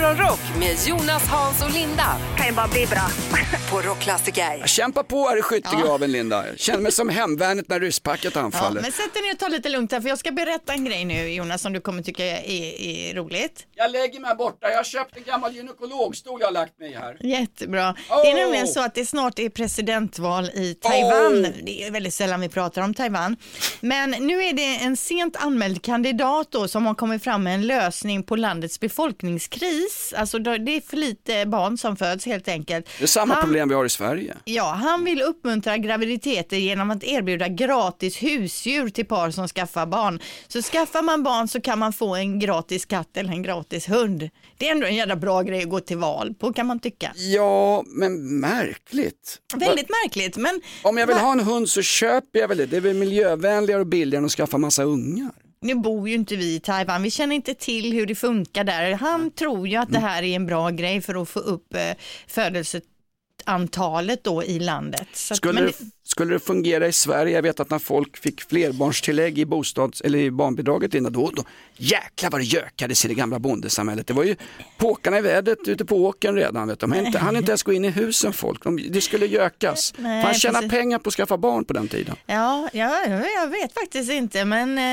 Morgonrock med Jonas, Hans och Linda kan ju bara bli bra. på Rockklassiker. Kämpa på här i skyttegraven Linda. Känner mig som hemvärnet när rysspacket Ja, anfaller. men sätt dig ner och ta lite lugnt här för jag ska berätta en grej nu Jonas som du kommer tycka är, är roligt. Jag lägger mig här borta. Jag har köpt en gammal gynekologstol jag har lagt mig i här. Jättebra. Oh! Det är nämligen så att det snart är presidentval i Taiwan. Oh! Det är väldigt sällan vi pratar om Taiwan. Men nu är det en sent anmäld kandidat då som har kommit fram med en lösning på landets befolkningskris. Alltså då- det är för lite barn som föds helt enkelt. Det är samma Han- problem vi har i Sverige. Ja, han vill uppmuntra graviditeter genom att erbjuda gratis husdjur till par som skaffar barn. Så skaffar man barn så kan man få en gratis katt eller en gratis hund. Det är ändå en jävla bra grej att gå till val på kan man tycka. Ja, men märkligt. Väldigt märkligt, men Om jag vill ha en hund så köper jag väl det. Det är väl miljövänligare och billigare än att skaffa massa ungar. Nu bor ju inte vi i Taiwan, vi känner inte till hur det funkar där. Han tror ju att det här är en bra grej för att få upp eh, födelseantalet då i landet. Så att- Skulle, men det, skulle det fungera i Sverige, jag vet att när folk fick flerbarnstillägg i, bostads, eller i barnbidraget innan, då, då jäklar vad det gökades i det gamla bondesamhället. Det var ju påkarna i vädret ute på åkern redan. Vet du. De inte, inte ens gå in i husen folk, De, det skulle gökas. Nej, Fan tjäna precis. pengar på att skaffa barn på den tiden. Ja, ja, jag vet faktiskt inte, men eh,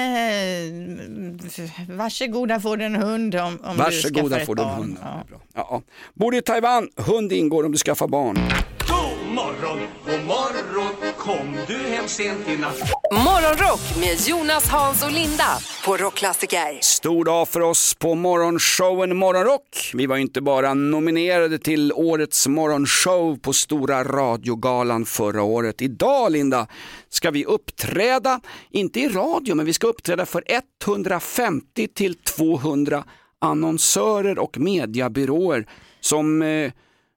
varsågoda får du en hund om, om du Varsågoda skaffar ett får du en barn. hund. Ja. Ja. Ja, ja. Bor du i Taiwan, hund ingår om du skaffar barn. God morgon, god morgon, kom du hem sent i natt? Morgonrock med Jonas, Hans och Linda på Rockklassiker. Stor dag för oss på morgonshowen Morgonrock. Vi var inte bara nominerade till årets morgonshow på Stora radiogalan förra året. Idag Linda ska vi uppträda, inte i radio, men vi ska uppträda för 150 till 200 annonsörer och mediabyråer som eh,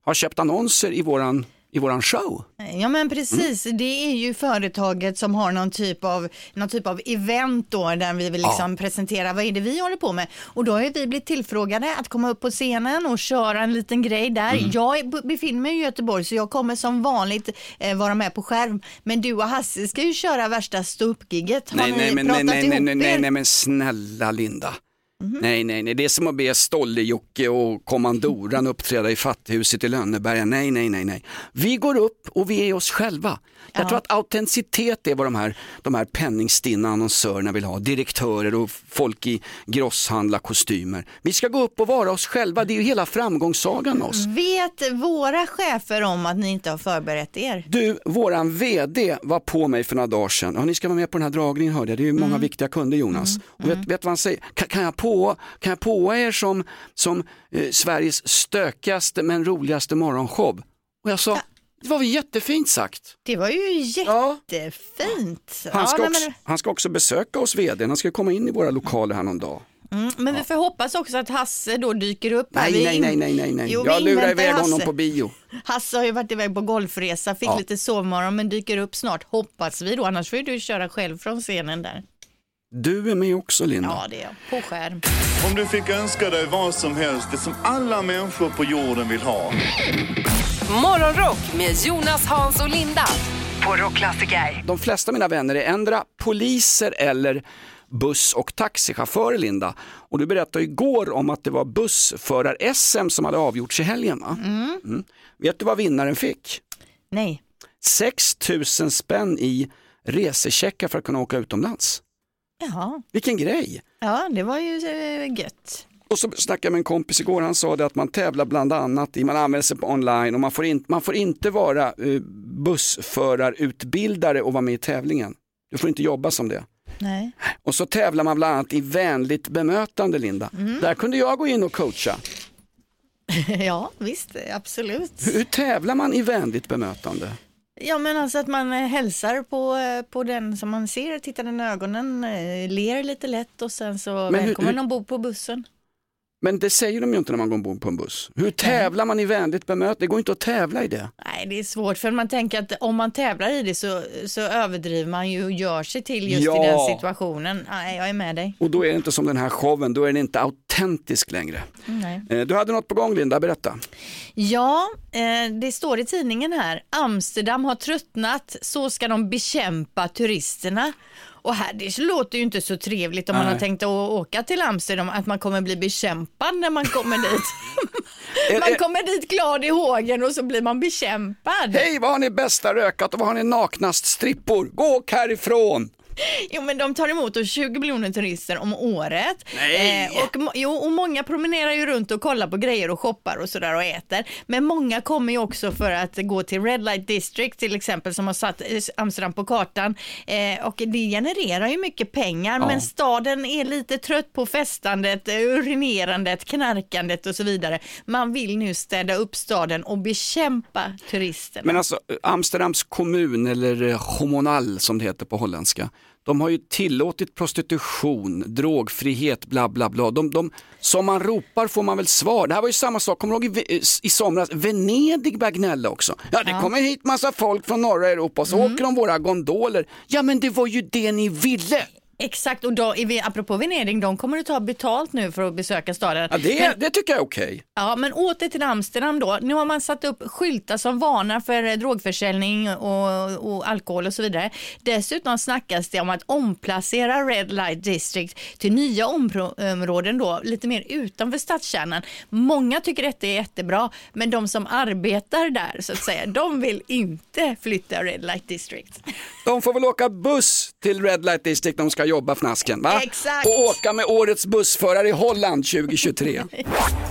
har köpt annonser i våran, i våran show. Ja men precis, Mm. det är ju företaget som har någon typ av, någon typ av event då där vi vill liksom presentera vad är det vi håller på med. Och då har vi blivit tillfrågade att komma upp på scenen och köra en liten grej där. Mm. Jag befinner mig i Göteborg så jag kommer som vanligt eh, vara med på skärm. Men du och Hasse ska ju köra värsta ståuppgiget. Har Nej, ni nej, men, pratat nej, nej, nej, ihop nej, nej, er? nej, men snälla Linda. Mhm. Nej, nej, nej, det är som att be Stolle-Jocke och kommandoran uppträda i Fatthuset i Lönneberga. Nej, nej, nej, nej. Vi går upp och vi är oss själva. Jag Ja. tror att autenticitet är vad de här, de här penningstinna annonsörerna vill ha. Direktörer och folk i grosshandlarkostymer. Vi ska gå upp och vara oss själva. Det är ju hela framgångssagan med oss. Vet våra chefer om att ni inte har förberett er? Du, våran VD var på mig för några dagar sedan. Ja, ni ska vara med på den här dragningen hörde jag. Det är ju många Mm. viktiga kunder Jonas. Och vet, vet vad han säger? Kan, kan, jag på, kan jag påa er som, som eh, Sveriges stökigaste men roligaste morgonshow? Och jag sa, det var väl jättefint sagt. Det var ju Ja. jättefint. Han ska, nej, också, men- han ska också besöka oss VD. Han ska komma in i våra lokaler här någon dag. Mm, men vi får hoppas också att Hasse då dyker upp. Nej, Vi nej, nej, nej, nej, nej. Jo, jag lurar iväg honom Hasse. på bio. Hasse har ju varit iväg på golfresa, fick Ja. lite sovmorgon men dyker upp snart, hoppas vi då. Annars får du köra själv från scenen där. Du är med också Linda. Ja, det är jag. På skärm. Om du fick önska dig vad som helst, det som alla människor på jorden vill ha. Morgonrock med Jonas, Hans och Linda på Rockklassiker. De flesta av mina vänner är ändra poliser eller buss och taxichaufförer Linda. Och du berättade igår om att det var bussförar-SM som hade avgjorts i helgen va? Mm. Vet du vad vinnaren fick? Nej. 6 000 spänn i resecheckar för att kunna åka utomlands. Jaha. Vilken grej! Ja, det var ju eh, gött. Och så snackade jag med en kompis igår, han sa det att man tävlar bland annat i, man använder sig på online och man får, in, man får inte vara uh, bussförarutbildare och vara med i tävlingen. Du får inte jobba som det. Nej. Och så tävlar man bland annat i vänligt bemötande Linda. Där kunde jag gå in och coacha. ja, visst, absolut. Hur tävlar man i vänligt bemötande? Ja, men alltså att man eh, hälsar på, eh, på den som man ser, tittar den i ögonen, eh, ler lite lätt och sen så Men hur- välkommen hur- ombord på bussen. Men det säger de ju inte när man går ombord på en buss. Hur tävlar man i vänligt bemötande? Det går inte att tävla i det. Nej, det är svårt för man tänker att om man tävlar i det så, så överdriver man ju och gör sig till just Ja. i den situationen. Nej, jag är med dig. Och då är det inte som den här showen, då är den inte autentisk längre. Nej. Eh, Du hade något på gång Linda, berätta. Ja, eh, det står i tidningen här. Amsterdam har tröttnat, så ska de bekämpa turisterna. Och här, det låter ju inte så trevligt om man Nej. har tänkt att åka till Amsterdam, att man kommer bli bekämpad när man kommer dit. Är- man är- kommer dit glad i hågen och så blir man bekämpad. Hej, vad har ni bästa rökat och vad har ni naknast strippor? Gå och härifrån! Jo men de tar emot oss 20 miljoner turister om året. Nej. Eh, och, jo, och många promenerar ju runt och kollar på grejer och shoppar och sådär och äter. Men många kommer ju också för att gå till Red Light District till exempel som har satt eh, Amsterdam på kartan. Eh, och det genererar ju mycket pengar men staden är lite trött på festandet, eh, urinerandet, knarkandet och så vidare. Man vill nu städa upp staden och bekämpa turisterna. Men alltså Amsterdams kommun eller eh, Homonal som det heter på holländska. De har ju tillåtit prostitution, drogfrihet, bla bla bla. De, de, som man ropar får man väl svar. Det här var ju samma sak, kommer du ihåg i, i somras? Venedig började gnälla också. Ja, det kommer hit massa folk från norra Europa och så åker de våra gondoler. Ja, men det var ju det ni ville. Exakt, och då, apropå Venedig, de kommer att ta betalt nu för att besöka staden. Ja, det, Men- det tycker jag är okej. Ja, men åter till Amsterdam då. Nu har man satt upp skyltar som varnar för drogförsäljning och, och alkohol och så vidare. Dessutom snackas det om att omplacera Red Light District till nya områden då, lite mer utanför stadskärnan. Många tycker detta är jättebra, men de som arbetar där så att säga, de vill inte flytta Red Light District. De får väl åka buss till Red Light District de ska jobba fnasken. Va? Exakt. Och åka med årets bussförare i Holland 2023.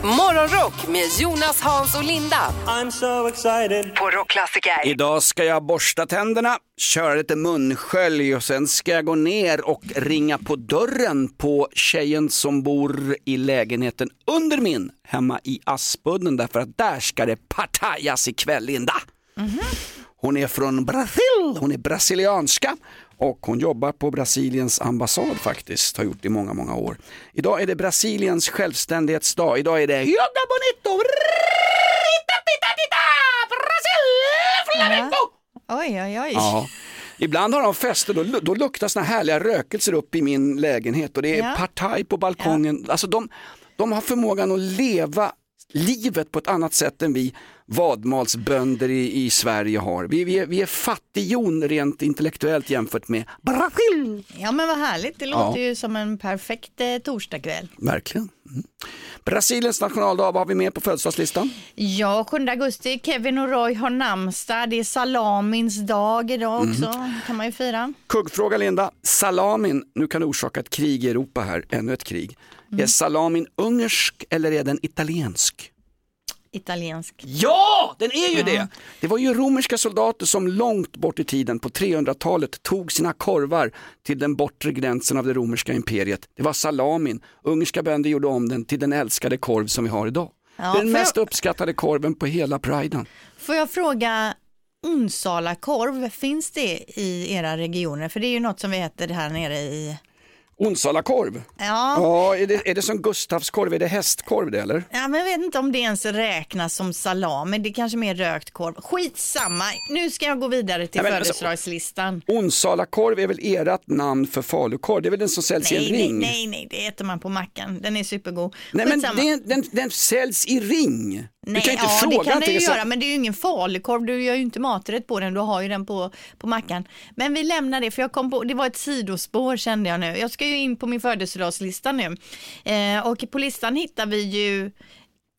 Morgonrock med Jonas, Hans och Linda I'm so excited. på Rockklassiker. Idag ska jag borsta tänderna, köra lite munskölj och sen ska jag gå ner och ringa på dörren på tjejen som bor i lägenheten under min hemma i Aspudden därför att där ska det partajas ikväll Linda. Hon är från Brasil, hon är brasilianska och hon jobbar på Brasiliens ambassad faktiskt, har gjort i många, många år. Idag är det Brasiliens självständighetsdag, idag är det Yoga Bonito! Brasil! Flamenco! Oj, oj, oj. Ja. Ibland har de fester, då, då luktar såna härliga rökelser upp i min lägenhet och det är Ja. partaj på balkongen. Alltså de, de har förmågan att leva livet på ett annat sätt än vi vadmalsbönder i, i Sverige har. Vi, vi, är, vi är fattighjon rent intellektuellt jämfört med Brasil. Ja, men vad härligt. Det låter ju som en perfekt eh, torsdagkväll. Verkligen. Mm. Brasiliens nationaldag, vad har vi med på födelsedagslistan? Ja, 7 augusti. Kevin och Roy har namnsdag. Det är salamins dag idag också. kan man ju fira. Kuggfråga Linda, salamin, nu kan det orsaka ett krig i Europa här, ännu ett krig. Är salamin ungersk eller är den italiensk? Italiensk. Ja, den är ju det! Det var ju romerska soldater som långt bort i tiden på 300-talet tog sina korvar till den bortre gränsen av det romerska imperiet. Det var salamin. Ungerska bönder gjorde om den till den älskade korv som vi har idag. Ja, den får jag- mest uppskattade korven på hela priden. Får jag fråga, Onsala korv, finns det i era regioner? För det är ju något som vi äter här nere i... Onsalakorv. Ja, Ja, är det, är det som Gustavskorv? Är det hästkorv det eller? ja men jag vet inte om det ens räknas som salami. Det är kanske mer rökt korv. Skitsamma, nu ska jag gå vidare till Ja, alltså- födelsedagslistan. Onsalakorv är väl ert namn för falukorv? Det är väl den som säljs i en Nej, nej, ring? nej, nej, det äter man på mackan. Den är supergod. Nej, men Skitsamma. det, den, den säljs i ring. du Nej, kan inte ja, fråga det kan den ju så- göra, men det är ju ingen falukorv. Du gör ju inte maträtt på den, du har ju den på, på mackan. Men vi lämnar det, för jag kom på, det var ett sidospår kände jag nu. Jag ska ju in på min födelsedagslista nu. Eh, och på listan hittar vi ju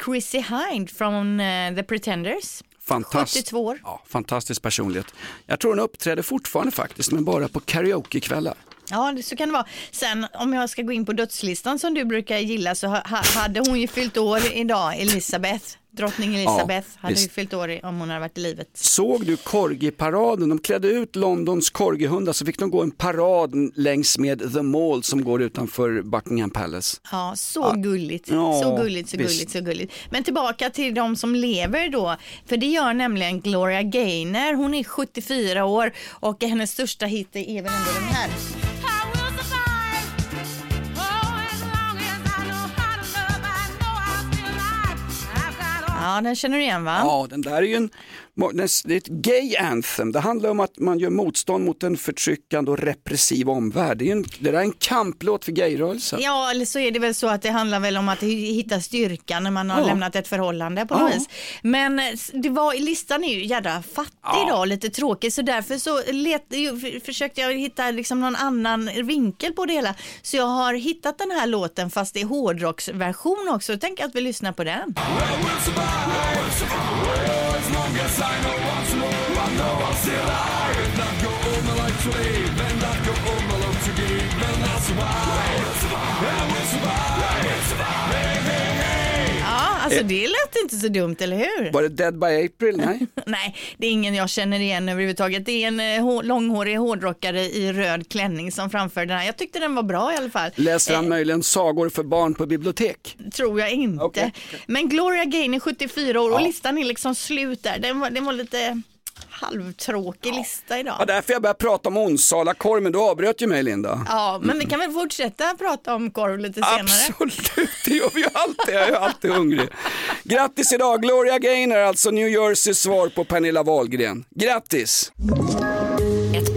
Chrissy Hind från eh, The Pretenders. Fantast- 72 år. Ja, fantastisk personlighet. Jag tror hon uppträder fortfarande faktiskt, men bara på karaokekvällar. Ja, det, så kan det vara. Sen om jag ska gå in på dödslistan som du brukar gilla så ha, hade hon ju fyllt år idag, Elisabeth. Drottning Elisabeth hade ju visst. fyllt år om hon hade varit i livet. Såg du Corgi-paraden? De klädde ut Londons Corgi-hundar så fick de gå en parad längs med The Mall som går utanför Buckingham Palace. Ja, så gulligt. Ja, så gulligt, så visst. gulligt, så gulligt. Men tillbaka till de som lever då. För det gör nämligen Gloria Gaynor. Hon är 74 år och hennes största hit är väl ändå den här. Ja, den känner du igen va? Ja, den där är ju en det är ett gay anthem. Det handlar om att man gör motstånd mot en förtryckande och repressiv omvärld. Det, är en, det där är en kamplåt för gayrörelsen. Ja, eller så är det väl så att det handlar väl om att hitta styrka när man har Ja. lämnat ett förhållande på något Ja. vis. Men det var, listan är ju jädra fattig Ja. idag, lite tråkig, så därför så let, försökte jag hitta liksom någon annan vinkel på det hela. Så jag har hittat den här låten fast i hårdrocksversion också. Jag tänker att vi lyssnar på den. as long as I know what's more, I know I'm still alive. Alltså det lät inte så dumt, eller hur? Var det Dead by April? Nej. Nej, det är ingen jag känner igen överhuvudtaget. Det är en eh, hå- långhårig hårdrockare i röd klänning som framför den här. Jag tyckte den var bra i alla fall. Läser han Eh, möjligen sagor för barn på bibliotek? tror jag inte. Okej. Men Gloria Gaynor 74 år och listan är liksom slut där. Den var, den var lite halvtråkig lista idag. Ja, därför jag började prata om Onsala korv, men du avbröt ju mig Linda. Ja, men vi kan väl fortsätta prata om korv lite senare. Absolut, det gör vi ju alltid. Jag är ju alltid hungrig. Grattis idag, Gloria Gaynor, alltså New Jerseys svar på Pernilla Wahlgren. Grattis!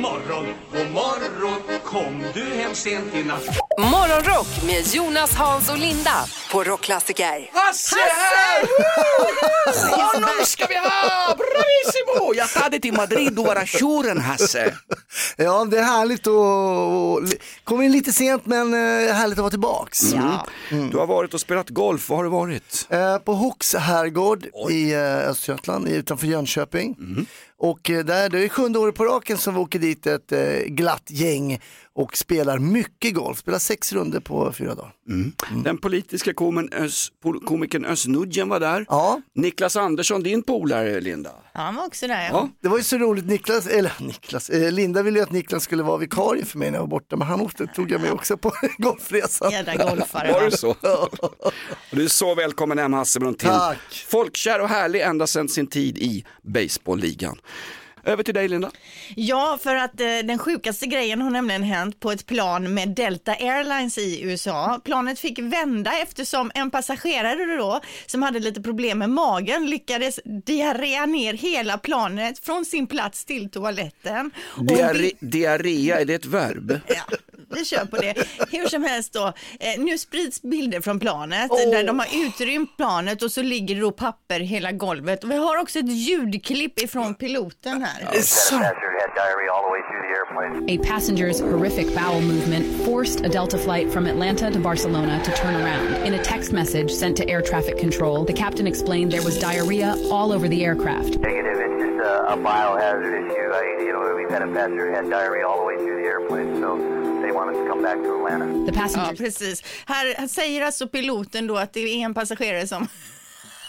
morgon, god morgon Kom du hem sent i natt Morgonrock med Jonas, Hans och Linda på Rockklassiker. Hasse här! Honom ska vi ha! Bravissimo! Jag tar dig till Madrid och vara tjuren Hasse. Ja, det är härligt att... Kom in lite sent men eh, härligt att vara tillbaks. Du har varit och spelat golf, var har du varit? Eh, På Hooks herrgård i eh, Östergötland utanför Jönköping. Och eh, där, det är sjunde året på raken som vi åker dit ett eh, glatt gäng och spelar mycket golf. Spelar sex runder på fyra dagar. Den politiska komikern Özz, pol- komikern Özz Nujen var där. Ja. Niklas Andersson, din polare Linda. Ja, han var också där. Ja. Ja. Det var ju så roligt, Niklas, eller Niklas, eh, Linda ville ju att Niklas skulle vara vikarie för mig när jag var borta, men han åkte, tog jag med också på golfresan. Jädra golfare. Var va? det så? Du är så välkommen hem Hasse Brontén. Tack. Folkkär och härlig ända sedan sin tid i baseballligan. Över till dig Linda. Ja, för att eh, den sjukaste grejen har nämligen hänt på ett plan med Delta Airlines i USA. Planet fick vända eftersom en passagerare då, som hade lite problem med magen, lyckades diarrea ner hela planet från sin plats till toaletten. Och Diare, diarrea, är det ett verb? Ja, vi kör på det. Hur som helst då, eh, nu sprids bilder från planet där de har utrymt planet och så ligger det då papper hela golvet. Och vi har också ett ljudklipp ifrån piloten här. A passenger's horrific bowel movement forced a Delta flight from Atlanta to Barcelona to turn around. In a text message sent to air traffic control, the captain explained there was diarrhea all over the aircraft. Negative, it's just a, a biohazard issue. I, you know, we've had a passenger who had diarrhea all the way through the airplane, so they want us to come back to Atlanta. The Ja, passengers precis. Här, här säger alltså piloten då att det är en passagerare som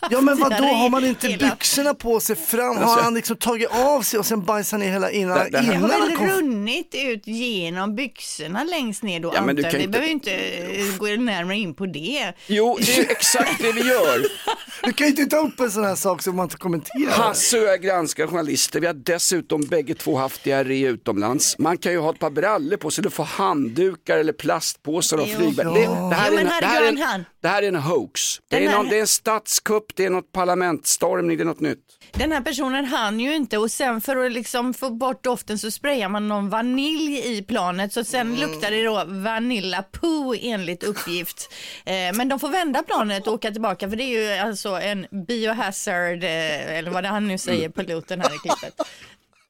Ja men vad då har man inte Hela- byxorna på sig fram? Har han liksom tagit av sig och sen bajsar ner hela innan, Det- det här- Det innan har väl kom? runnit ut genom byxorna längst ner då Ja, men antar du jag. kan Vi inte- behöver ju inte eh, gå närmare in på det. Jo, det är exakt det vi gör. Du kan ju inte ta upp en sån här sak som man inte kommenterar. Hasse och jag granskar journalister. Vi har dessutom bägge två haft diarré utomlands. Man kan ju ha ett par brallor på sig, du får handdukar eller plastpåsar och flygbär. Det, det, här är en, det, här är en, han- det här är en hoax. Det är, någon, det är en statskupp, det är något parlamentsstormning, det är något nytt. Den här personen hann ju inte och sen för att liksom få bort doften så sprayar man någon vanilj i planet så sen luktar det då Vanilla Poo enligt uppgift. Eh, men de får vända planet och åka tillbaka för det är ju alltså en biohazard eh, eller vad det han nu säger piloten här i klippet.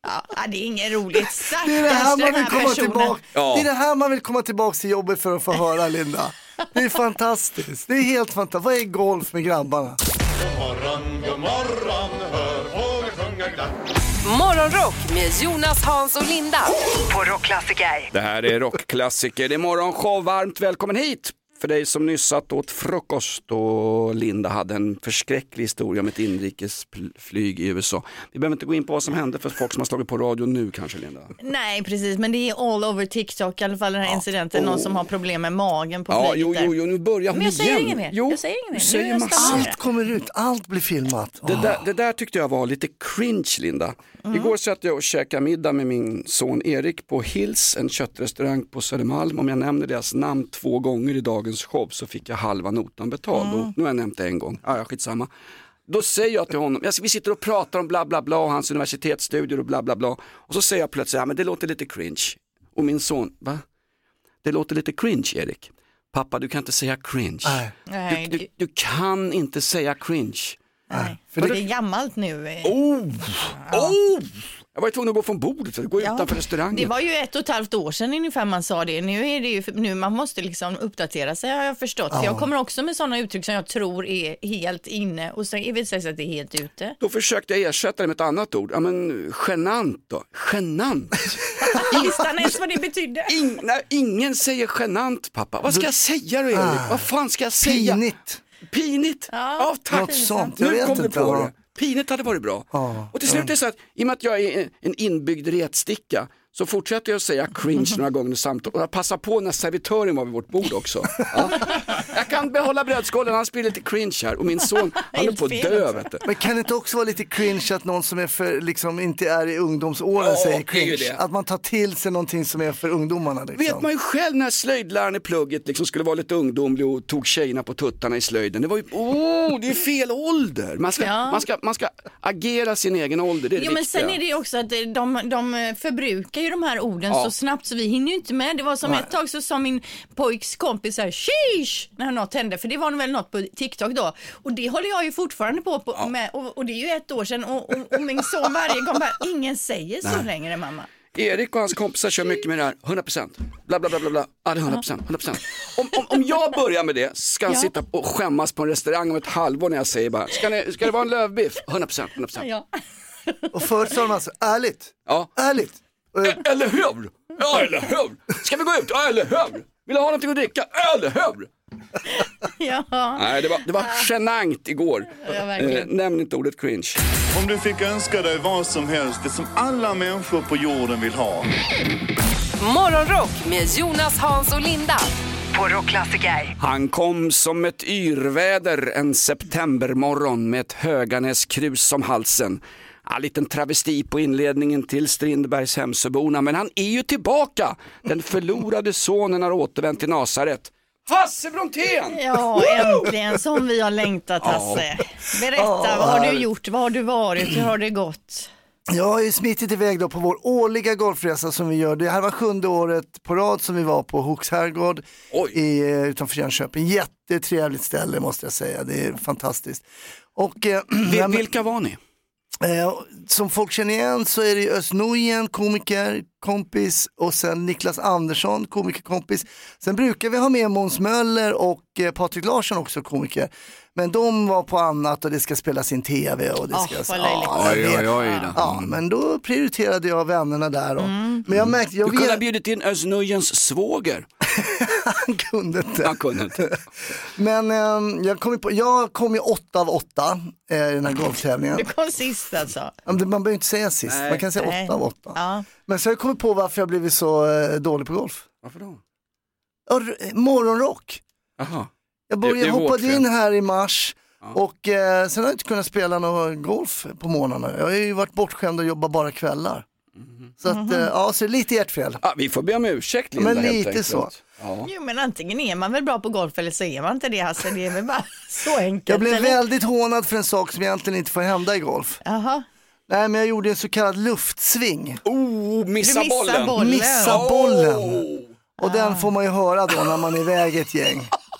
Ja, det är inget roligt. Stackars Det är det här man vill komma personen. tillbaka. Ja. Det är det här man vill komma tillbaka till jobbet för att få höra Linda. Det är fantastiskt. Det är helt fantastiskt. Vad är golf med grabbarna? God morgon, god morgon, hör fåglar sjunga glatt. Morgonrock med Jonas, Hans och Linda på Rockklassiker. Det här är rockklassiker, det är morgonshow. Varmt välkommen hit för dig som nyss satt åt frukost och Linda hade en förskräcklig historia om ett inrikesflyg i USA. Vi behöver inte gå in på vad som hände för folk som har slagit på radio nu kanske Linda. Nej precis, men det är all over TikTok i alla fall den här incidenten. Någon som har problem med magen på Ja, flyget jo, jo, jo, nu börjar hon Men jag säger igen. inget mer. Jo, Jag säger inget mer. säger massor. Allt kommer ut, allt blir filmat. Det där, det där tyckte jag var lite cringe Linda. Mm. Igår satt jag och käkade middag med min son Erik på Hills, en köttrestaurang på Södermalm. Om jag nämner deras namn två gånger i dagens show så fick jag halva notan betald. Mm. Och nu har jag nämnt det en gång, ja, ja, skitsamma. Då säger jag till honom, vi sitter och pratar om bla bla bla och hans universitetsstudier och bla bla bla. Och så säger jag plötsligt, ja men det låter lite cringe. Och min son, va? Det låter lite cringe Erik. Pappa du kan inte säga cringe. Nej. Du, du, du kan inte säga cringe. Nej, för för det- det är gammalt nu. Oh! Oh! Jag var ju tvungen att gå från bordet för att gå Ja, utanför restaurangen. Det var ju ett och ett halvt år sedan ungefär man sa det. Nu är det ju, nu man måste liksom uppdatera sig har jag förstått. För jag kommer också med sådana uttryck som jag tror är helt inne och så visar det sig att det är helt ute. Då försökte jag ersätta det med ett annat ord. Ja men genant då. Genant. Visste ens vad det betydde? In, nej, ingen säger genant pappa. Vad ska jag säga då Erik? Vad fan ska jag säga? Pinigt. Pinigt? Ja, tack. Något sånt, jag Nu vet kom du på ja. det. Pinigt hade varit bra. Ja, Och till slut är det så att i och med att jag är en inbyggd retsticka så fortsätter jag att säga cringe några gånger i samtal och jag passar på när servitören var vid vårt bord också. Ja. Jag kan behålla brödskålen, han blir lite cringe här och min son han är på att dö vet du. Men kan det inte också vara lite cringe att någon som är för, liksom, inte är i ungdomsåren Ja, säger det cringe? det. Att man tar till sig någonting som är för ungdomarna. Liksom. Vet man ju själv när slöjdläraren i plugget liksom skulle vara lite ungdomlig och tog tjejerna på tuttarna i slöjden. Det var ju, oh, det är fel ålder. Man ska, Ja. man ska, man ska agera sin egen ålder, det är det Jo men sen är det ju också att de, de förbrukar ju de här orden Ja. så snabbt så vi hinner ju inte med. Det var som ett tag så sa min pojks kompis så här sheesh när något hände för det var väl något på TikTok då och det håller jag ju fortfarande på, på med och, och det är ju ett år sedan och, och, och min son varje gång bara ingen säger så längre mamma. Erik och hans kompisar kör mycket med det här, 100%, bla bla bla bla, bla. Ja, det är 100%, 100%. Om, om, om jag börjar med det, ska han Ja. sitta och skämmas på en restaurang om ett halvår när jag säger bara, ska, ni, ska det vara en lövbiff? 100%, 100%. Ja. Och förut sa de alltså, ärligt, Ja. ärligt. Och, E- Eller hur? Ja, eller hur? Ska vi gå ut? Ja, eller hur? Vill du ha någonting att dricka? Eller hur? ja. Nej, det var, det var genant igår. Ja. Eh, nämn inte ordet cringe. Om du fick önska dig vad som helst, det som alla människor på jorden vill ha. Morgonrock med Jonas, Hans och Linda på Rockklassiker. Han kom som ett yrväder en septembermorgon med ett Höganäskrus som halsen. Ja, liten travesti på inledningen till Strindbergs Hemsöborna, men han är ju tillbaka. Den förlorade sonen har återvänt till Nasaret. Hasse Brontén! Ja, äntligen som vi har längtat Hasse. Berätta, vad har du gjort, vad har du varit, hur har det gått? Jag har ju smitit iväg då på vår årliga golfresa som vi gör. Det här var sjunde året på rad som vi var på Hooks herrgård i, eh, utanför Jönköping. Jättetrevligt ställe måste jag säga, det är fantastiskt. Och, eh, Vil- vilka var ni? Eh, som folk känner igen så är det Özz Nujen, komiker, kompis och sen Niklas Andersson, komikerkompis. Sen brukar vi ha med Måns Möller och eh, Patrik Larsson också, komiker. Men de var på annat och det ska spelas in tv och det Ah, ska... löjligt. jag Oj, oj, oj då. Ja, men då prioriterade jag vännerna där då. Men jag märkte, jag Du kunde ha bjudit in Özz svåger. han kunde inte. Han kunde inte. Men eh, jag kom ju på, jag kom ju åtta av åtta eh, i den här golftävlingen. Du kom sist alltså. Ja, Man behöver inte säga sist, Nej. man kan säga Nej. åtta av åtta. Ja. Men så har jag kommit på varför jag blivit så eh, dålig på golf. Varför då? Ja, morgonrock. Jaha. Jag, började, det vårt hoppade fel. in här i mars och eh, sen har jag inte kunnat spela någon golf på morgnarna. Jag har ju varit bortskämd och jobbat bara kvällar. Mhm. Så att, eh, ja, så det är lite ert fel. Ah, vi får be om ursäkt Linda Men lite så. Ja. Jo men antingen är man väl bra på golf eller så är man inte det Hasse. Det är väl bara så enkelt. Jag blev eller? väldigt hånad för en sak som egentligen inte får hända i golf. Jaha. Nej, men jag gjorde en så kallad luftsving. Oh, missa Du missar bollen. bollen. Missa Oh. bollen. Och den får man ju höra då när man är iväg ett gäng.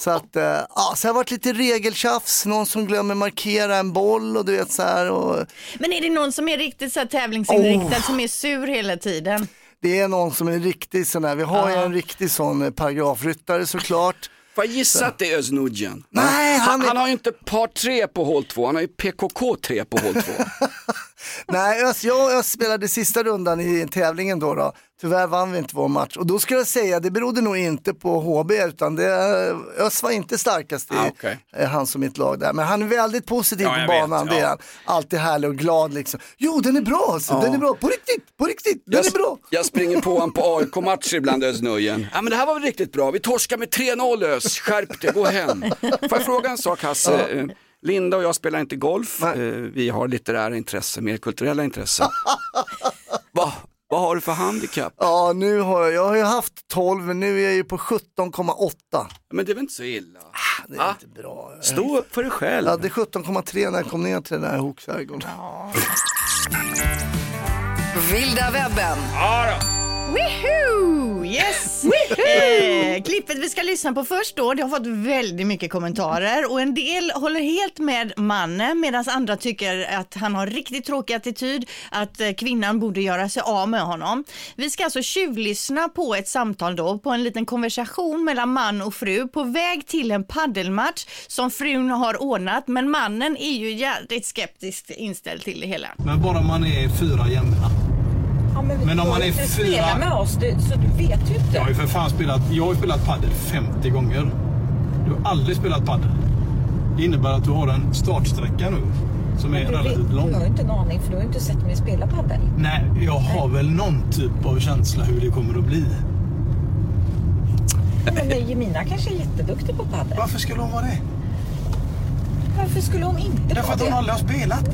Så att, eh, ja, så det har varit lite regeltjafs, någon som glömmer markera en boll och du vet så här. Och Men är det någon som är riktigt så här tävlingsinriktad Oh. som är sur hela tiden? det är någon som är riktigt sån här, vi har ju en riktig sån eh, paragrafryttare såklart. Får jag gissa att det är Özz? Nej, han, han han, är- har ju inte par tre på hål två, han har ju PKK tre på hål två. Nej, Ös, jag och Ös spelade sista rundan i tävlingen då, då. Tyvärr vann vi inte vår match. Och då skulle jag säga, det berodde nog inte på HB, utan det, Ös var inte starkast i Ah, okej. eh, hans och mitt lag där. Men han är väldigt positiv Ja, på jag vet, banan, det är ja. han. Alltid härlig och glad liksom. Jo, den är bra alltså, den är bra, på riktigt, på riktigt, den Jag, är bra. jag springer på honom på AIK-matcher ibland Özz Nujen. Ja men det här var väl riktigt bra, vi torskar med 3-0 Özz, skärp dig, gå hem. Får jag fråga en sak Hasse? Linda och jag spelar inte golf, Eh, vi har litterära intressen, mer kulturella intressen. Va, vad har du för handikapp? Ja, nu har jag, jag har ju haft 12, men nu är jag ju på 17,8. Men det är väl inte så illa? Det är Va? inte bra. Stå upp för dig själv. Jag hade 17,3 när jag kom ner till den här Hookskärgården. Vilda webben. Woohoo! Yes! eh, klippet vi ska lyssna på först då, det har fått väldigt mycket kommentarer och en del håller helt med mannen medan andra tycker att han har riktigt tråkig attityd, att eh, kvinnan borde göra sig av med honom. Vi ska alltså tjuvlyssna på ett samtal då, på en liten konversation mellan man och fru på väg till en paddelmatch som frun har ordnat men mannen är ju jävligt skeptiskt inställd till det hela. Men bara man är fyra jämna. Men om man är fyra... med oss, du, så du vet ju inte. Jag har ju för fan spelat, jag har spelat padel 50 gånger. Du har aldrig spelat padel. Det innebär att du har en startsträcka nu som är du, vet, relativt lång. du har inte en aning för du har inte sett mig spela padel. Nej, jag har väl någon typ av känsla hur det kommer att bli. Men Jemina kanske är jätteduktig på padel. Varför skulle hon vara det? Varför skulle hon inte Därför vara att hon det? aldrig har spelat.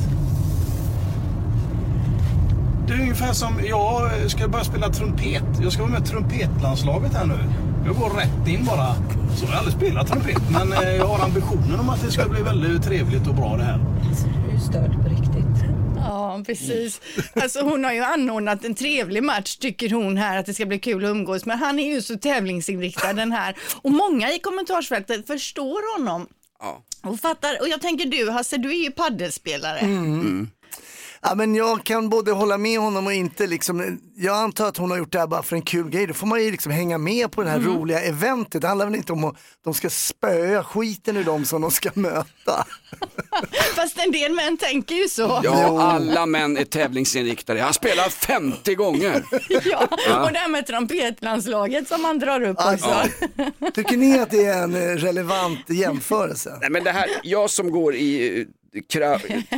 Det är ungefär som jag ska börja spela trumpet. Jag ska vara med i trumpetlandslaget här nu. Jag går rätt in bara. Så jag har aldrig spelat trumpet. Men eh, jag har ambitionen om att det ska bli väldigt trevligt och bra det här. Alltså, du är ju störd på riktigt. Ja, precis. Alltså hon har ju anordnat en trevlig match tycker hon här att det ska bli kul att umgås men han är ju så tävlingsinriktad den här och många i kommentarsfältet förstår honom Ja. och fattar och jag tänker du Hasse, du är ju paddelspelare. Mm. Ja, men jag kan både hålla med honom och inte liksom, jag antar att hon har gjort det här bara för en kul grej. Då får man ju liksom hänga med på det här Mm. roliga eventet. Det handlar väl inte om att de ska spöa skiten ur dem som de ska möta. Fast en del män tänker ju så. Ja, alla män är tävlingsinriktade. Han spelar 50 gånger. Ja, Ja. och det här med trumpetlandslaget som man drar upp också. Tycker ni att det är en relevant jämförelse? Nej, men det här, jag som går i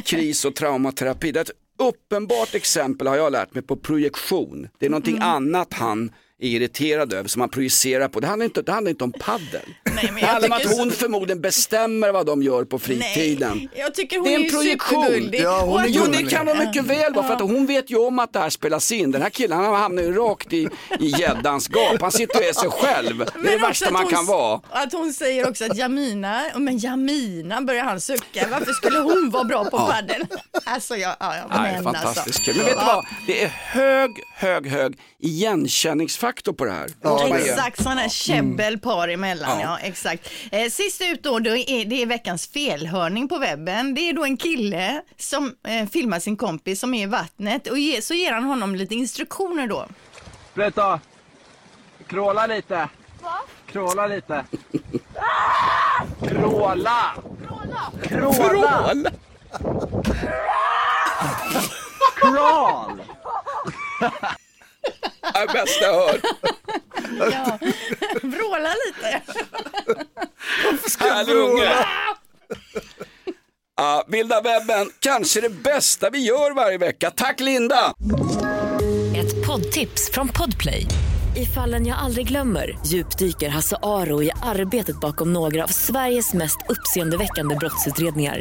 kris och traumaterapi, det är ett uppenbart exempel har jag lärt mig på projektion. Det är någonting Mm. annat han är irriterad över som han projicerar på. Det handlar inte, det handlar inte om paddel. Nej, men Det jag handlar om att så- hon förmodligen bestämmer vad de gör på fritiden. Jag tycker hon det är är en ju projektion. supergullig. Och att jo hon- det kan vara mycket väl vara för att hon vet ju om att det här spelas in. Den här killen han hamnar ju rakt i i gäddans gap. Han sitter och är sig själv. Det är det Men också värsta man hon- kan vara. Att hon säger också att Jamina, men Jamina börjar han sucka, varför skulle hon vara bra på Ja. padel? Alltså jag, ja, ja, Nej, men fantastiskt alltså. Men vet du vad? Det är hög, hög, hög igenkänningsfaktor på det här. Ge. Exakt, sådana här käbbel par emellan. Ja. Ja. exakt. Eh, sist ut då, då är, det är veckans felhörning på webben. Det är då en kille som eh, filmar sin kompis som är i vattnet och ge, så ger han honom lite instruktioner då. Sluta! Kråla lite. Va? Kråla lite. Kråla! Kråla! Kråla? Crawl! Det är bästa jag hört. Ja. Vråla lite. Härlig unge. Ja, vilda webben, kanske det bästa vi gör varje vecka. Tack Linda! Ett poddtips från Podplay. I fallen jag aldrig glömmer djupdyker Hasse Aro i arbetet bakom några av Sveriges mest uppseendeväckande brottsutredningar.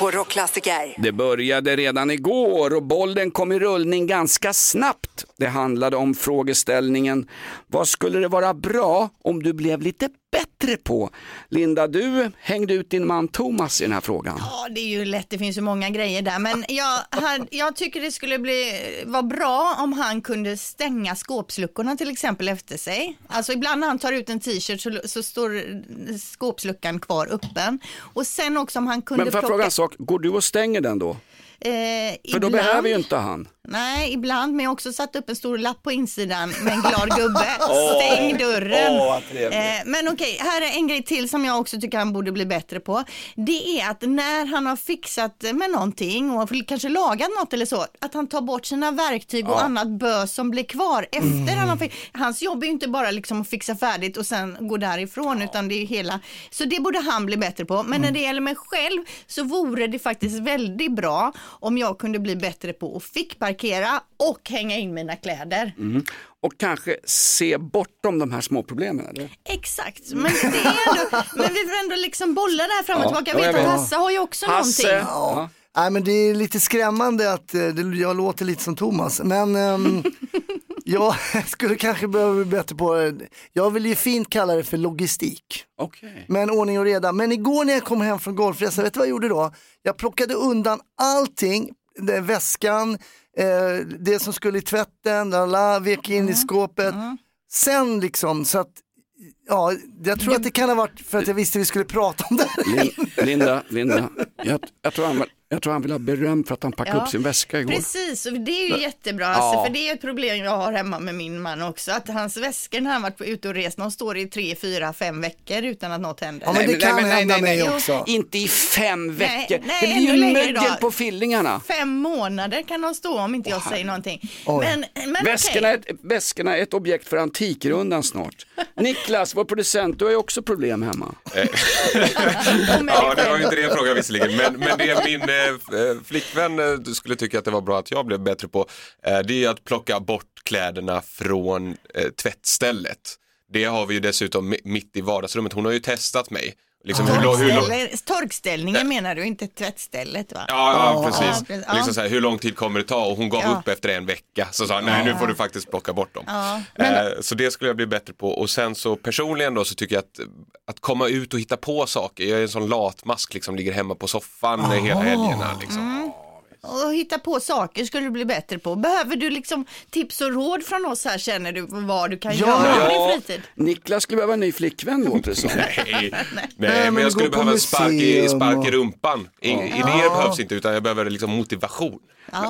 på Rockklassiker. Det började redan igår och bollen kom i rullning ganska snabbt. Det handlade om frågeställningen Vad skulle det vara bra om du blev lite bättre på? Linda, du hängde ut din man Thomas i den här frågan. Ja, det är ju lätt, det finns ju många grejer där, men jag, han, jag tycker det skulle bli, vara bra om han kunde stänga skåpsluckorna till exempel efter sig. Alltså ibland när han tar ut en t-shirt så, så står skåpsluckan kvar öppen. Och sen också om han kunde Men får jag fråga en sak, går du och stänger den då? Eh, För då ibland- behöver ju inte han. Nej, ibland, men jag har också satt upp en stor lapp på insidan med en glad gubbe. Stäng dörren. åh, vad trevligt. Eh, men okej, här är en grej till som jag också tycker han borde bli bättre på. Det är att när han har fixat med någonting och kanske lagat något eller så, att han tar bort sina verktyg och Ja. annat bös som blir kvar efter han har fi- Hans jobb är ju inte bara liksom att fixa färdigt och sen gå därifrån, utan det är hela. Så det borde han bli bättre på. Men när det gäller mig själv så vore det faktiskt väldigt bra om jag kunde bli bättre på att fick parkera och hänga in mina kläder. Mm. Och kanske se bortom de här små problemen. Eller? Exakt, men, det är ändå, men vi får ändå liksom bolla det här fram och Ja, tillbaka. ja, Jag vet jag att vet. Hasse har ju också Hasse. någonting. Ja. Nej, men det är lite skrämmande att eh, det- jag låter lite som Thomas. Men ehm, jag skulle kanske behöva bli bättre på, eh, jag vill ju fint kalla det för logistik. Okay. Men ordning och reda. Men igår när jag kom hem från golfresan, vet du vad jag gjorde då? Jag plockade undan allting, det, väskan, eh, det som skulle i tvätten, la, la, vek in i skåpet. Sen liksom, så att, ja, jag tror att det kan ha varit för att jag visste vi skulle prata om det. Lin- Linda, Linda, jag, jag, tror han, jag tror han vill ha beröm för att han packade Ja, upp sin väska igår. Precis, och det är ju Ja. jättebra, Ja. alltså, för det är ett problem jag har hemma med min man också, att hans väskor när han varit på ute och rest, de står i tre, fyra, fem veckor utan att något händer. Ja, men det kan hända mig också. Inte i fem Nej, veckor. nej, det blir ju mögel på fillingarna. Fem månader kan de stå om inte jag säger någonting. Men, men Väskorna, okej. är ett, väskorna är ett objekt för Antikrundan snart. Niklas, vår producent, du har ju också problem hemma. Ja, det var ju inte det jag frågade visserligen, men, men det min eh, eh, flickvän eh, du skulle tycka att det var bra att jag blev bättre på, eh, det är att plocka bort kläderna från eh, tvättstället. Det har vi ju dessutom mi- mitt i vardagsrummet, hon har ju testat mig. Liksom, hur, lång- hur, lång- Torkställe- Torkställningen menar du, inte tvättstället va? Ja, ja, precis. Ja. Liksom så här, hur lång tid kommer det ta? Och hon gav Ja. upp efter en vecka. Så sa nej nu får du faktiskt plocka bort dem. Ja. Eh, så det skulle jag bli bättre på. Och sen så personligen då så tycker jag att, att komma ut och hitta på saker. Jag är en sån latmask, liksom ligger hemma på soffan Aha. hela helgerna. Liksom. Mm. Och hitta på saker skulle du bli bättre på. Behöver du liksom tips och råd från oss här känner du vad du kan göra på din fritid? Niklas skulle behöva en ny flickvän låter det som. Nej, Nej, nej men jag skulle behöva en spark i, spark i rumpan. In, Idéer behövs inte utan jag behöver liksom motivation.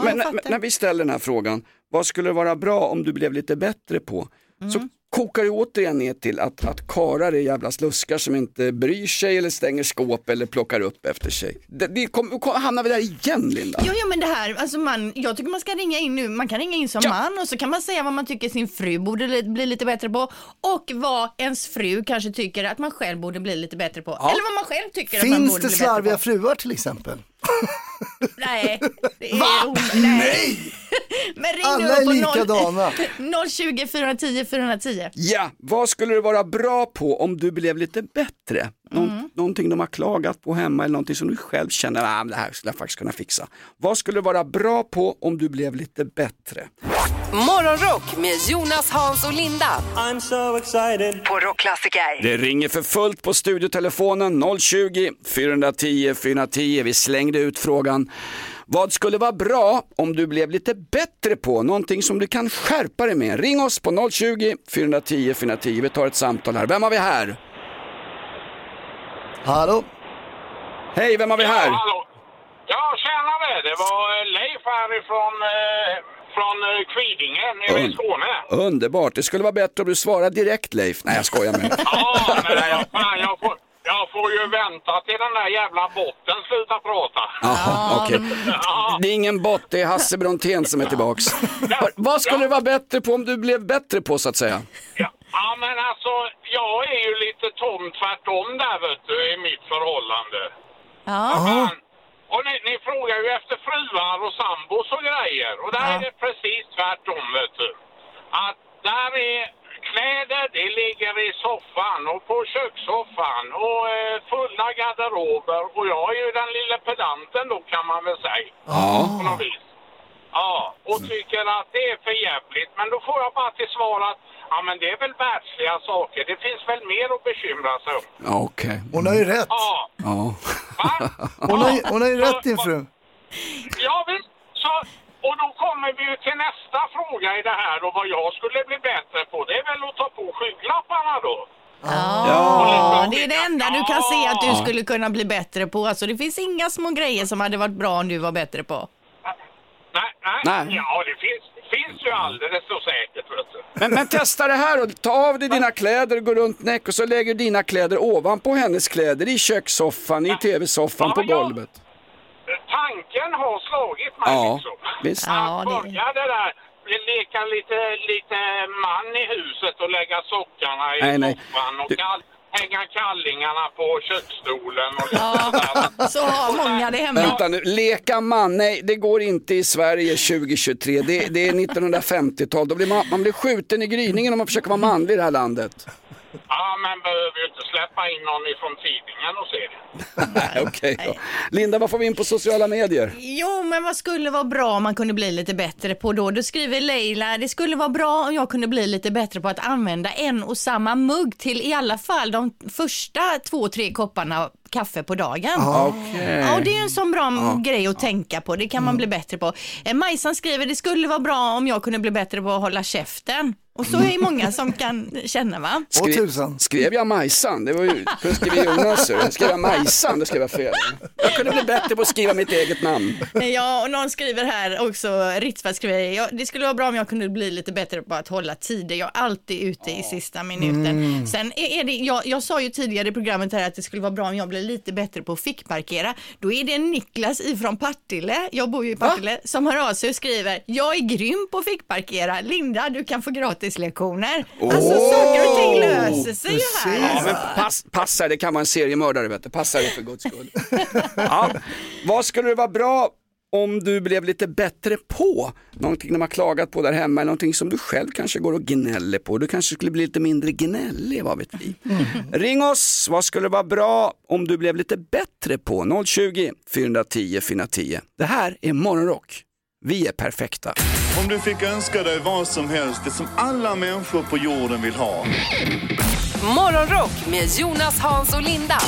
men, men när vi ställer den här frågan, vad skulle vara bra om du blev lite bättre på? Så kokar det återigen ner till att, att karar är jävla sluskar som inte bryr sig eller stänger skåp eller plockar upp efter sig. Det, det kom, kom, hamnar vi där igen Linda? Jo, jo, men det här, alltså man, jag tycker man ska ringa in nu, man kan ringa in som man och så kan man säga vad man tycker sin fru borde li- bli lite bättre på och vad ens fru kanske tycker att man själv borde bli lite bättre på. Ja. Eller vad man själv tycker att man Finns borde det bli bättre slarviga på. fruar till exempel? Nej, det är Va? Nej! Men ring Alla nu är likadana. 0, 020 410 410. Ja, vad skulle du vara bra på om du blev lite bättre? Nå- Mm. Någonting de har klagat på hemma eller någonting som du själv känner, ah, det här skulle jag faktiskt kunna fixa. Vad skulle du vara bra på om du blev lite bättre? Morgonrock med Jonas, Hans och Linda. I'm so excited. På Rockklassiker. Det ringer för fullt på studiotelefonen 020 410 410. Vi slängde ut frågan. Vad skulle vara bra om du blev lite bättre på? Någonting som du kan skärpa dig med. Ring oss på 020 410 410. Vi tar ett samtal här. Vem har vi här? Hallå? Hej, vem har vi här? Ja, hallå. Ja, tjenare. Det var eh, Leif härifrån eh, från eh, Kvidinge nere i Skåne. Underbart. Det skulle vara bättre om du svarade direkt Leif. Nej, jag skojar med dig. Ja, men jag, fan, jag, får, jag får ju vänta till den där jävla botten slutar prata. Jaha, okej. Det är ingen bot, det är Hasse Brontén som är tillbaks. Va- Vad skulle du vara bättre på om du blev bättre på så att säga? Ja, men alltså, jag är ju lite tom tvärtom där vet du, i mitt förhållande. Ja. Fan. Och ni, ni frågar ju efter fruar och sambos och grejer. Och där Ja. är det precis tvärtom vet du. Att där är kläder, det ligger i soffan och på kökssoffan och eh, fulla garderober. Och jag är ju den lilla pedanten då kan man väl säga. Ja. På något vis. Ja, och tycker att det är för jävligt. Men då får jag bara till svar att ja, men det är väl världsliga saker. Det finns väl mer att bekymra sig om. Ja, okej. Hon har ju rätt. Ja, Ja. Hon har, hon har ju rätt din fru. ja visst. Så, och då kommer vi ju till nästa fråga i det här och vad jag skulle bli bättre på. Det är väl att ta på skygglapparna då. Ja, det är det enda du kan se att du Ja. skulle kunna bli bättre på. Alltså, det finns inga små grejer som hade varit bra om du var bättre på. Nej, nej. Nej. Ja, det finns, finns ju alldeles så säkert. Vet du. Men, men testa det här och ta av dig dina kläder, gå runt näck och så lägger du dina kläder ovanpå hennes kläder i kökssoffan, i tv-soffan, på golvet. Tanken har slagit mig Ja, liksom. visst. Att börja det där, leka lite, lite man i huset och lägga sockarna i Nej, nej. soffan och Du- kall, hänga kallingarna på köksstolen och Ja, så har många det hemma. Vänta nu, leka man, nej det går inte i Sverige 2023. Det, det är 1950-tal, Då blir man, man blir skjuten i gryningen om man försöker vara manlig i det här landet. Ja, men behöver ju inte släppa in någon ifrån tidningen och se det. Nej, okej då. Linda, vad får vi in på sociala medier? Jo, men vad skulle vara bra om man kunde bli lite bättre på då? Då skriver Leila, det skulle vara bra om jag kunde bli lite bättre på att använda en och samma mugg till i alla fall de första två, tre kopparna kaffe på dagen. Okej. Ja, och det är ju en sån bra Ja. grej att tänka på. Det kan man bli bättre på. Eh, Majsan skriver, det skulle vara bra om jag kunde bli bättre på att hålla käften. Och så är det många som kan känna va? Skri- skrev jag Majsan? Det var ju, kunde skriva Jonas. Skrev jag Majsan, då skrev jag fel. Jag kunde bli bättre på att skriva mitt eget namn. Ja, och någon skriver här också, Ritsvart skriver, ja, det skulle vara bra om jag kunde bli lite bättre på att hålla tider. Jag är alltid ute i sista minuten. Mm. Sen är är det, jag, jag sa ju tidigare i programmet här att det skulle vara bra om jag blev lite bättre på att fickparkera. Då är det Niklas ifrån Partille, jag bor ju i Partille, som hör av sig och skriver, jag är grym på att fickparkera. Linda, du kan få gratislektioner. Alltså saker och ting löser sig ju här. Ja, men pass, passa det kan vara en seriemördare vet du. Passa det för guds skull. Ja, vad skulle det vara bra om du blev lite bättre på? Någonting de har klagat på där hemma, eller någonting som du själv kanske går och gnäller på. Du kanske skulle bli lite mindre gnällig, vad vet vi? Ring oss, vad skulle vara bra om du blev lite bättre på? 020 410 410. Det här är Morgonrock. Vi är perfekta. Om du fick önska dig vad som helst, det som alla människor på jorden vill ha. Morgonrock med Jonas, Hans och Linda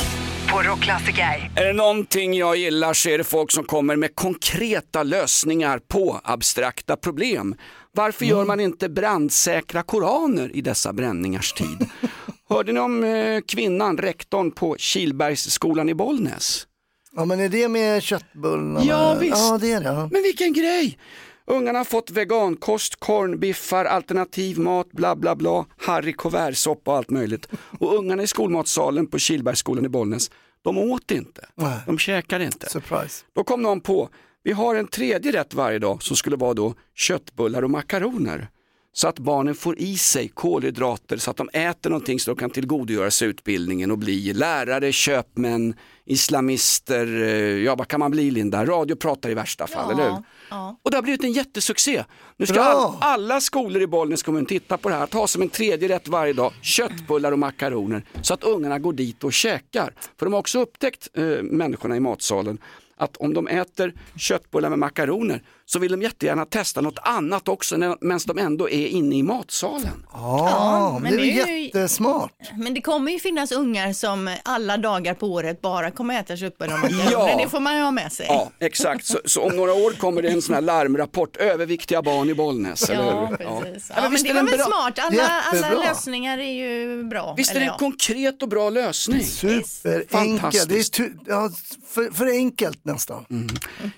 på Rockklassiker. Är det någonting jag gillar så är det folk som kommer med konkreta lösningar på abstrakta problem. Varför gör man inte brandsäkra koraner i dessa bränningars tid? Hörde ni om eh, kvinnan, rektorn på Kilbergsskolan i Bollnäs? Ja men är det med köttbullarna? Ja visst. Ja det är det. Men vilken grej! Ungarna har fått vegankost, kornbiffar, alternativ mat, bla bla bla, Harry kuvertsoppa och allt möjligt. Och ungarna i skolmatsalen på Kilbergsskolan i Bollnäs, de åt inte. Nej. De käkade inte. Surprise. Då kom någon på, vi har en tredje rätt varje dag som skulle vara då köttbullar och makaroner. Så att barnen får i sig kolhydrater så att de äter någonting så de kan tillgodogöra sig utbildningen och bli lärare, köpmän, islamister, eh, ja vad kan man bli Linda? Radiopratare i värsta fall, eller hur? Ja. Och det har blivit en jättesuccé. Nu ska all, alla skolor i Bollnäs kommun titta på det här, ta som en tredje rätt varje dag, köttbullar och makaroner, så att ungarna går dit och käkar. För de har också upptäckt, eh, människorna i matsalen, att om de äter köttbullar med makaroner så vill de jättegärna testa något annat också när- medan de ändå är inne i matsalen. Ja, men det är ju- jättesmart. Men det kommer ju finnas ungar som alla dagar på året bara kommer äta köttbullar. Ja. Det får man ju ha med sig. Ja, exakt. Så, så om några år kommer det en sån här larmrapport, överviktiga barn i Bollnäs, eller Ja, hur? precis. Ja, men men visst det är var väl bra? smart. Alla, alla lösningar är ju bra. Visst är eller det en ja. konkret och bra lösning? Superenkelt. Det är ja, för, för enkelt nästan.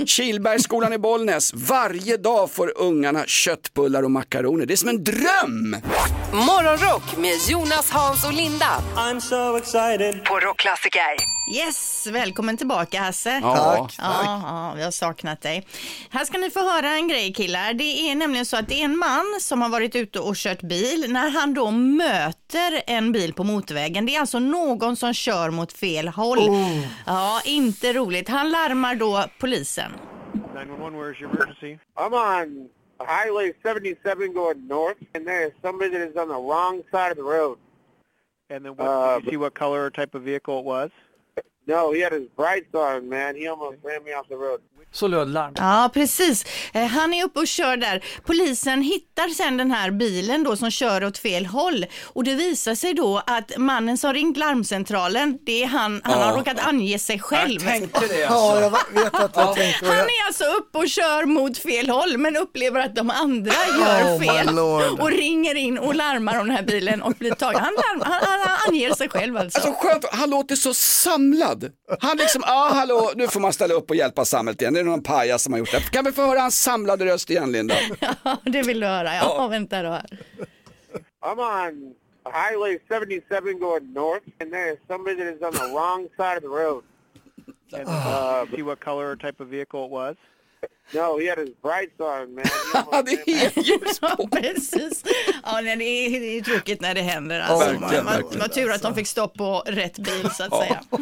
Kilbergsskolan i Bollnäs. Varje dag får ungarna köttbullar och makaroner. Det är som en dröm! Morgonrock med Jonas, Hans och Linda I'm so excited. på Rockklassiker. Yes, välkommen tillbaka Hasse. Ja, Tack. Ja, ja, vi har saknat dig. Här ska ni få höra en grej killar. Det är nämligen så att det är en man som har varit ute och kört bil. När han då möter en bil på motorvägen, det är alltså någon som kör mot fel håll. Oh. Ja, inte roligt. Han larmar då polisen. 911, where's your emergency? I'm on Highway 77 going north, and there is somebody that is on the wrong side of the road. And then what, Uh, did you see what color or type of vehicle it was? No, he had his brights on, man. He almost ran me off the road. Så löd larmet. Ja, precis. Eh, Han är uppe och kör där. Polisen hittar sen den här bilen då som kör åt fel håll och det visar sig då att mannen som ringt larmcentralen, det är han, han har råkat ange sig själv. Jag tänkte det, alltså. Ja, jag va- vet att jag tänkte- Han är alltså uppe och kör mot fel håll men upplever att de andra gör Oh, my fel lord. och ringer in och larmar om den här bilen och blir tagen. Han, larm, han, han anger sig själv alltså. Alltså skönt, han låter så samlad. Han liksom, ja hallå, nu får man ställa upp och hjälpa samhället igen. Det är någon pajas som har gjort det. Kan vi få höra hans samlade röst igen Linda? Ja, det vill du höra. Ja, Ja. vänta då här. I'm on Highway 77 going north, and there's somebody that is on the wrong side of the road. And, uh, see what color or type of vehicle it was? No, he had his brights on, man. Det är ljus på. Precis. Ja, nej, det, är, det är tråkigt när det händer. Alltså. verkligen, man, verkligen. man tur att de fick stopp på rätt bil så att säga. God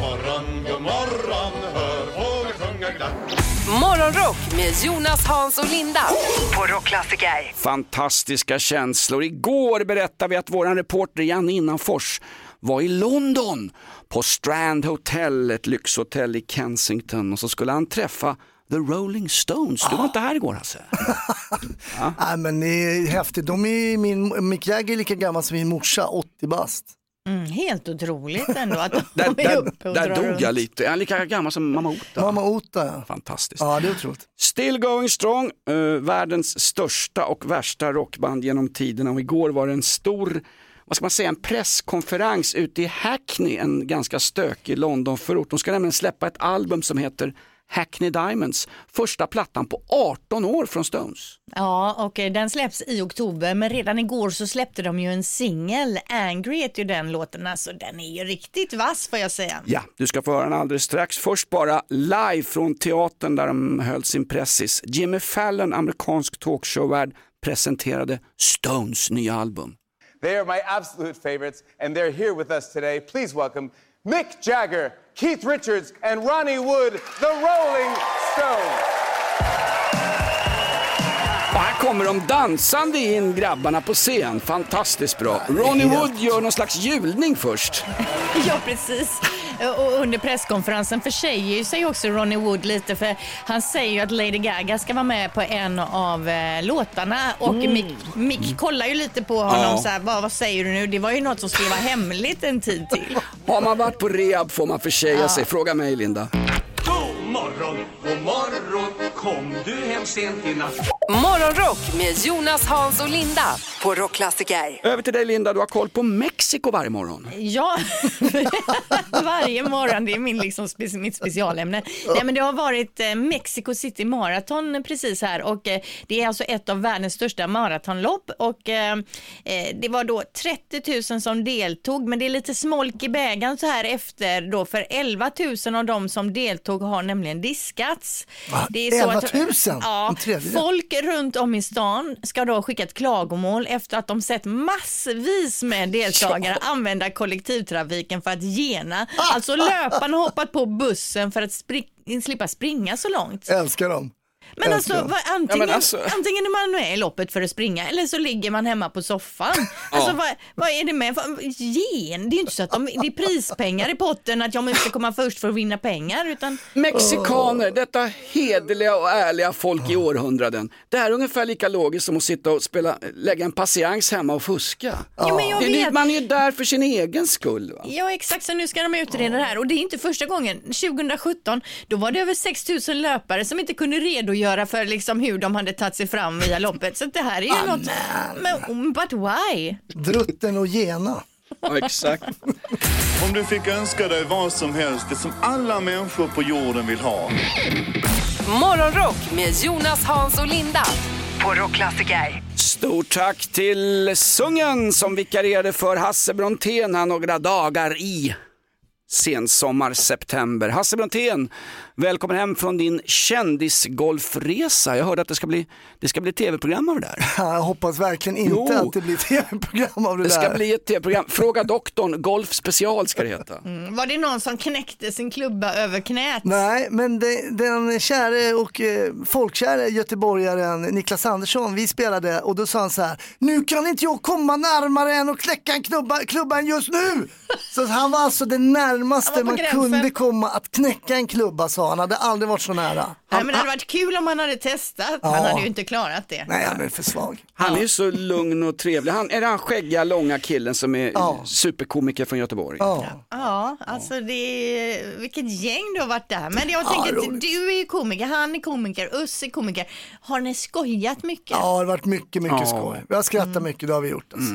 morgon, god morgon, hör fåglar sjunga glatt. Morgonrock med Jonas, Hans och Linda på Rockklassiker. Fantastiska känslor. Igår berättade vi att vår reporter Janne Innanfors var i London på Strand Hotel, ett lyxhotell i Kensington och så skulle han träffa The Rolling Stones. Du var inte här igår Hasse? Nej, men det är häftigt. De är min, Mick Jagger är lika gammal som min morsa, 80 bast. Mm, helt otroligt ändå att de Där, är där, uppe och där drar dog runt. jag lite. Är han lika gammal som mamma Ota? Mamma Ota, ja. Fantastiskt. Ja, det är otroligt. Still going strong, eh, världens största och värsta rockband genom tiderna och igår var det en stor vad ska man säga, en presskonferens ute i Hackney, en ganska stökig Londonförort. De ska nämligen släppa ett album som heter Hackney Diamonds, första plattan på 18 år från Stones. Ja, och eh, den släpps i oktober, men redan igår så släppte de ju en singel. Angry heter ju den låten, alltså den är ju riktigt vass får jag säga. Ja, du ska få höra den alldeles strax. Först bara live från teatern där de höll sin pressis. Jimmy Fallon, amerikansk talkshowvärd, presenterade Stones nya album. They are my absolute favorites, and they're here with us today. Please welcome Mick Jagger, Keith Richards, and Ronnie Wood, the Rolling Stones. Och här kommer de dansande in grabbarna på scen. Fantastiskt bra. Ronnie Wood gör någon slags julning först. Ja, precis. Och under presskonferensen försäger sig också Ronnie Wood lite för han säger ju att Lady Gaga ska vara med på en av eh, låtarna och Mm. Mick, Mick kollar ju lite på honom Ja. så här, vad, vad säger du nu? Det var ju något som skulle vara hemligt en tid till. Har man varit på rehab får man försäga Ja. sig. Fråga mig Linda. God morgon, god morgon, kom du hem sent i natt? Morgonrock med Jonas, Hans och Linda på Rockklassiker. Över till dig Linda, du har koll på Mexiko varje morgon. Ja, varje morgon. Det är min, liksom, mitt specialämne. Nej, men det har varit eh, Mexico City Marathon precis här och eh, det är alltså ett av världens största maratonlopp och eh, det var då 30 000 som deltog men det är lite smolk i bägaren så här efter då för 11 000 av dem som deltog har nämligen diskats. Va? Det är så 11 att- 000? Ja, En tredjedel? folk runt om i stan ska då ha skickat klagomål efter att de sett massvis med deltagare använda kollektivtrafiken för att gena. Alltså löparna hoppat på bussen för att spri- slippa springa så långt. Älskar dem. Men alltså, vad, antingen, Ja, men alltså- antingen är man med i loppet för att springa eller så ligger man hemma på soffan. Alltså, vad, vad är det med? Gen? Det är ju inte så att de, det är prispengar i potten att jag måste komma först för att vinna pengar. Utan... Mexikaner, detta hederliga och ärliga folk i århundraden. Det här är ungefär lika logiskt som att sitta och spela, lägga en patiens hemma och fuska. Jo, men jag vet. Man är ju där för sin egen skull. Va? Ja exakt, så nu ska de utreda det här och det är inte första gången. 2017 då var det över 6 000 löpare som inte kunde redogöra för liksom hur de hade tagit sig fram via loppet. Så det här är ju något, men but why? Drutten och gena. Ja, exakt. Om du fick önska dig vad som helst, det som alla människor på jorden vill ha. Morgonrock med Jonas, Hans och Linda på Rockklassiker. Stort tack till Sungen som vikarierade för Hasse Brontén här några dagar i sensommar september. Hasse Brontén, välkommen hem från din kändisgolfresa. Jag hörde att det ska bli, det ska bli tv-program av det där. Jag hoppas verkligen inte Jo. att det blir tv-program av det, Det ska där. bli ett tv-program. Fråga doktorn, Golf special ska det heta. Mm. Var det någon som knäckte sin klubba över knät? Nej, men det, den käre och eh, folkkäre göteborgaren Niklas Andersson, vi spelade och då sa han så här, nu kan inte jag komma närmare än att kläcka en klubba, klubban just nu. Så han var alltså det närmaste man gränsen. kunde komma att knäcka en klubba sa han, hade aldrig varit så nära. Nej, men det hade varit kul om han hade testat. Ja. Han hade ju inte klarat det. Nej, han är för svag. Han är ju så lugn och trevlig. Han, är det han skäggiga, långa killen som är Ja. superkomiker från Göteborg? Ja. Ja, alltså det är, vilket gäng du har varit där. Men jag tänker att du är ju komiker, han är komiker, Uss är komiker. Har ni skojat mycket? Ja, det har varit mycket, mycket Ja. skoj. Vi har skrattat mycket, det har vi gjort. Alltså.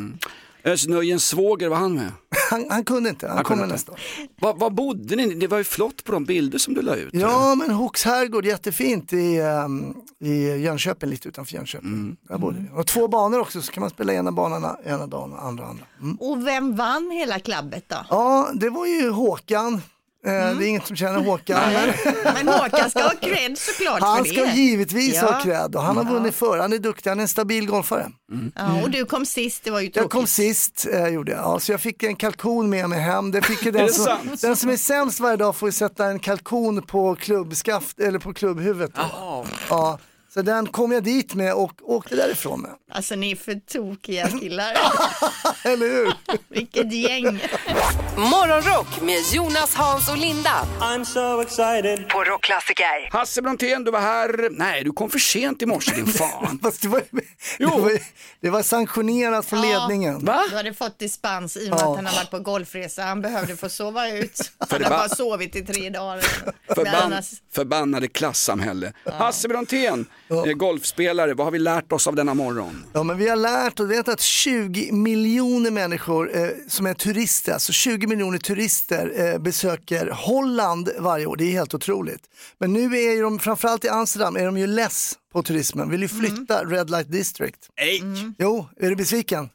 Özz Nöjens svåger, var han med? Han, han kunde inte, han, Han kunde kommer inte. nästa år. Var, var bodde ni? Det var ju flott på de bilder som du la ut. Ja, men Hooks herrgård, jättefint i, um, i Jönköping, lite utanför Jönköping. Mm. Där bodde vi. Och två banor också, så kan man spela ena banan ena dagen och andra andra. Mm. Och vem vann hela klabbet då? Ja, det var ju Håkan. Eh, Mm. Det är inget som känner Håkan. Men Men Håkan ska ha cred såklart han för ska det. givetvis Ja. ha cred och han har vunnit förr. Han är duktig, han är en stabil golfare. Ja, och du kom sist, det var ju tråkigt. Jag kom sist, eh, gjorde jag. Ja, så jag fick en kalkon med mig hem. Det fick ju den, som, den som är sämst varje dag får ju sätta en kalkon på klubbskaft eller på klubbhuvudet. Ja, så den kom jag dit med och åkte därifrån med. Alltså ni är för tokiga killar. Eller hur? Vilket gäng. Morgonrock med Jonas, Hans och Linda. I'm so excited. På Rockklassiker. Hasse Brontén, du var här. Nej, du kom för sent i morse din fan. Fast det var, det var, det var sanktionerat från ledningen. Va? Du hade fått dispens i och med Ja. att han har varit på golfresa. Han behövde få sova ut. Han har bara sovit i tre dagar. Förban annars, förbannade klassamhälle. Hasse Brontén, eh, golfspelare, vad har vi lärt oss av denna morgon? Ja, men vi har lärt och vet att 20 miljoner människor eh, som är turister, alltså 20 miljoner turister eh, besöker Holland varje år. Det är helt otroligt. Men nu är ju de, framförallt i Amsterdam, är de ju less på turismen, vill ju flytta Red Light District. Nej! Jo, är du besviken?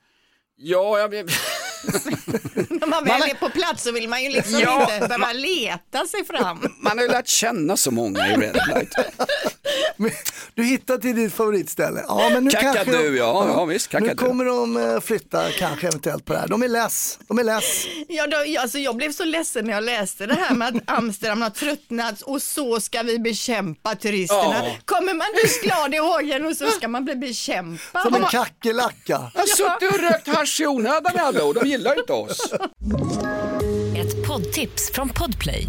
Ja, jag vet. när man väl är på plats så vill man ju liksom Ja. inte behöva leta sig fram. Man har ju lärt känna så många i Red Light. Du hittar till ditt favoritställe. Ja, men nu Kakadu, kanske de, ja, ja, visst, Nu kommer de eh, flytta kanske eventuellt på det här. De är less. De är less. Ja, då, alltså jag blev så ledsen när jag läste det här med att Amsterdam har tröttnat och så ska vi bekämpa turisterna. Ja. Kommer man nyss glad i hågen och så ska man bli bekämpad. Som en kackerlacka. Jag har suttit och rökt hasch i onödan alla år, de gillar inte oss. Ett poddtips från Podplay.